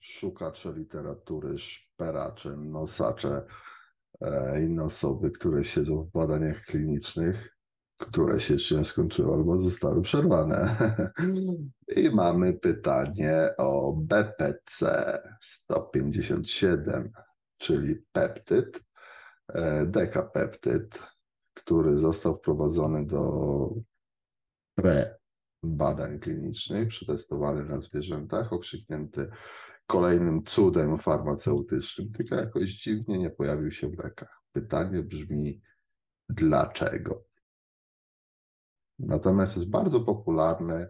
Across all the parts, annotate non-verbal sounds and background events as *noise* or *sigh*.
szukacze literatury, szperacze, nosacze, e, inne osoby, które siedzą w badaniach klinicznych, które się jeszcze nie skończyły albo zostały przerwane. *laughs* I mamy pytanie o BPC 157, czyli peptyd, e, dekapeptyd, który został wprowadzony do pre badań klinicznych, przetestowany na zwierzętach, okrzyknięty kolejnym cudem farmaceutycznym, tylko jakoś dziwnie nie pojawił się w lekach. Pytanie brzmi, dlaczego? Natomiast jest bardzo popularny e,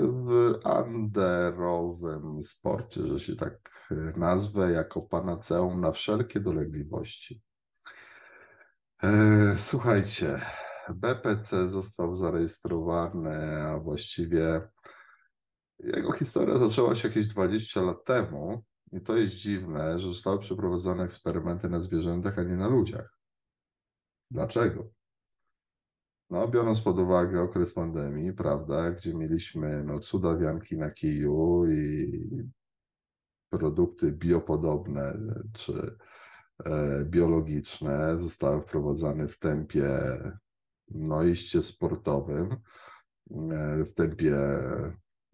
w anderowym sporcie, że się tak nazwę, jako panaceum na wszelkie dolegliwości. E, słuchajcie, BPC został zarejestrowany, a właściwie jego historia zaczęła się jakieś 20 lat temu. I to jest dziwne, że zostały przeprowadzone eksperymenty na zwierzętach, a nie na ludziach. Dlaczego? No, biorąc pod uwagę okres pandemii, prawda, gdzie mieliśmy no, cudawianki na kiju i produkty biopodobne czy e, biologiczne zostały wprowadzane w tempie no, iście sportowym, e, w tempie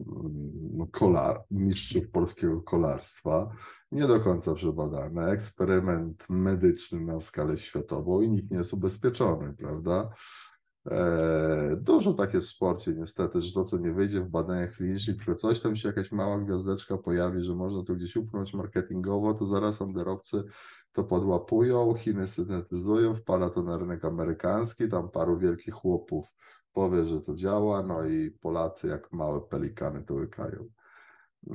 mm, kolar, mistrzów polskiego kolarstwa, nie do końca przebadane, eksperyment medyczny na skalę światową i nikt nie jest ubezpieczony, prawda? E, dużo tak jest w sporcie niestety, że to co nie wyjdzie w badaniach klinicznych, tylko coś tam się jakaś mała gwiazdeczka pojawi, że można to gdzieś upchnąć marketingowo, to zaraz anderowcy to podłapują, Chiny syntetyzują, wpada to na rynek amerykański, tam paru wielkich chłopów powie, że to działa, no i Polacy jak małe pelikany to łykają.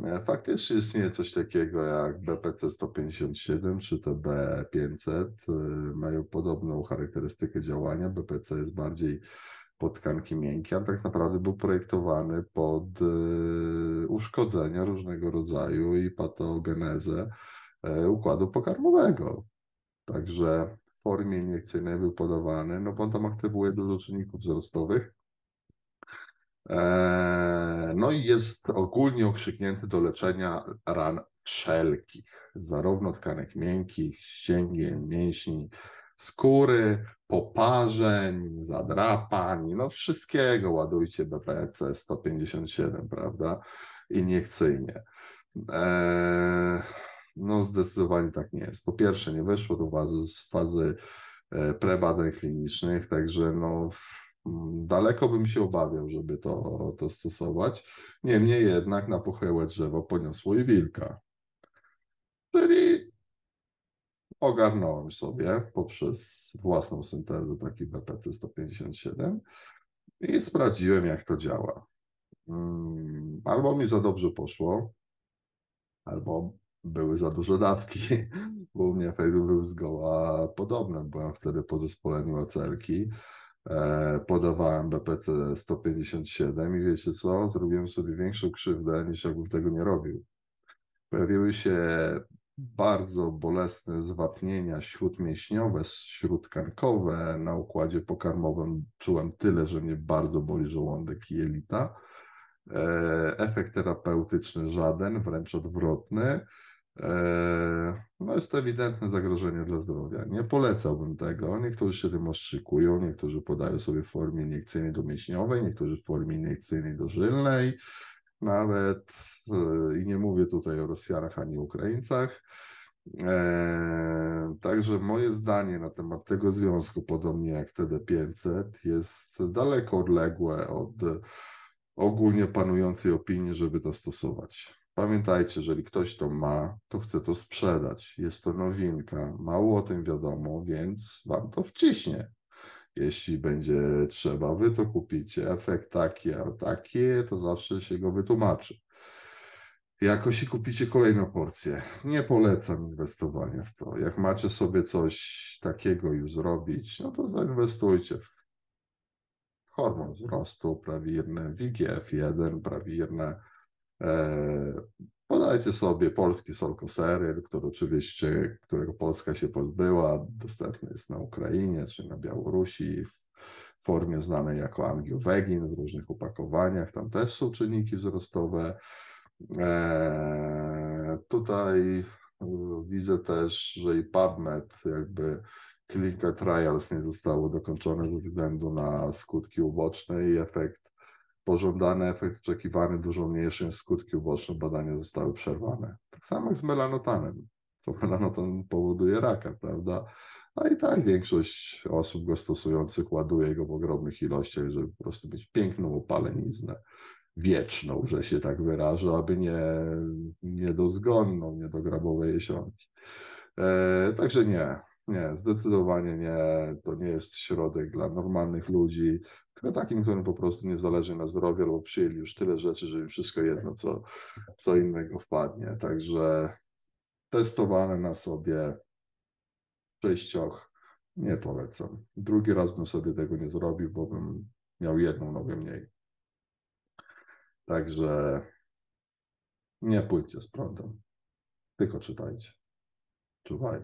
E, faktycznie istnieje coś takiego jak BPC 157 czy TB500. E, mają podobną charakterystykę działania. BPC jest bardziej pod tkanki miękkie, a tak naprawdę był projektowany pod e, uszkodzenia różnego rodzaju i patogenezę układu pokarmowego. Także w formie iniekcyjnej był podawany, no bo on tam aktywuje dużo czynników wzrostowych, E, no i jest ogólnie okrzyknięty do leczenia ran wszelkich, zarówno tkanek miękkich, ścięgien, mięśni, skóry, poparzeń, zadrapań, no wszystkiego ładujcie BPC 157, prawda? Iniekcyjnie. E, no zdecydowanie tak nie jest. Po pierwsze, nie weszło do fazy, z fazy e, prebadań klinicznych, także no Daleko bym się obawiał, żeby to, to stosować. Niemniej jednak na pochyłe drzewo poniosło i wilka. Czyli ogarnąłem sobie poprzez własną syntezę taki BPC 157 i sprawdziłem, jak to działa. Mm, albo mi za dobrze poszło, albo były za duże dawki, bo u mnie efekt był zgoła podobny. Byłem wtedy po zespoleniu ocelki E, podawałem BPC 157 i wiecie co, zrobiłem sobie większą krzywdę niż jakbym tego nie robił. Pojawiły się bardzo bolesne zwapnienia śródmięśniowe, śródkankowe. Na układzie pokarmowym czułem tyle, że mnie bardzo boli żołądek i jelita. E, efekt terapeutyczny żaden, wręcz odwrotny. E, no jest to ewidentne zagrożenie dla zdrowia. Nie polecałbym tego. Niektórzy się tym ostrzykują, niektórzy podają sobie w formie iniekcyjnej domięśniowej, niektórzy w formie iniekcyjnej dożylnej, nawet e, i nie mówię tutaj o Rosjanach ani Ukraińcach. E, także moje zdanie na temat tego związku, podobnie jak TD500, jest daleko odległe od ogólnie panującej opinii, żeby to stosować. Pamiętajcie, jeżeli ktoś to ma, to chce to sprzedać. Jest to nowinka, mało o tym wiadomo, więc wam to wciśnie. Jeśli będzie trzeba, wy to kupicie. Efekt taki, a taki, to zawsze się go wytłumaczy. Jakoś i kupicie kolejną porcję. Nie polecam inwestowania w to. Jak macie sobie coś takiego już zrobić, no to zainwestujcie w hormon wzrostu prawirny, WGF1 prawirne, podajcie sobie polski solkoseryl, który oczywiście, którego Polska się pozbyła, dostępny jest na Ukrainie czy na Białorusi w formie znanej jako angiowegin w różnych opakowaniach. Tam też są czynniki wzrostowe. E, Tutaj y, widzę też, że i PubMed, jakby clinical trials nie zostało dokończone ze względu na skutki uboczne i efekt pożądany, efekt oczekiwany dużo mniejszy niż skutki uboczne badania zostały przerwane. Tak samo jak z melanotanem, co melanotan powoduje raka, prawda? A i tak większość osób go stosujących ładuje go w ogromnych ilościach, żeby po prostu mieć piękną opaleniznę wieczną, że się tak wyrażę, aby nie, nie dozgonną, nie do grabowej jesionki. E, także nie, nie, zdecydowanie nie. To nie jest środek dla normalnych ludzi, takim, którym po prostu nie zależy na zdrowiu, albo przyjęli już tyle rzeczy, że im wszystko jedno, co, co innego wpadnie. Także testowane na sobie sześcioch nie polecam. Drugi raz bym sobie tego nie zrobił, bo bym miał jedną nogę mniej. Także nie pójdźcie z prądem, tylko czytajcie. Czuwaj.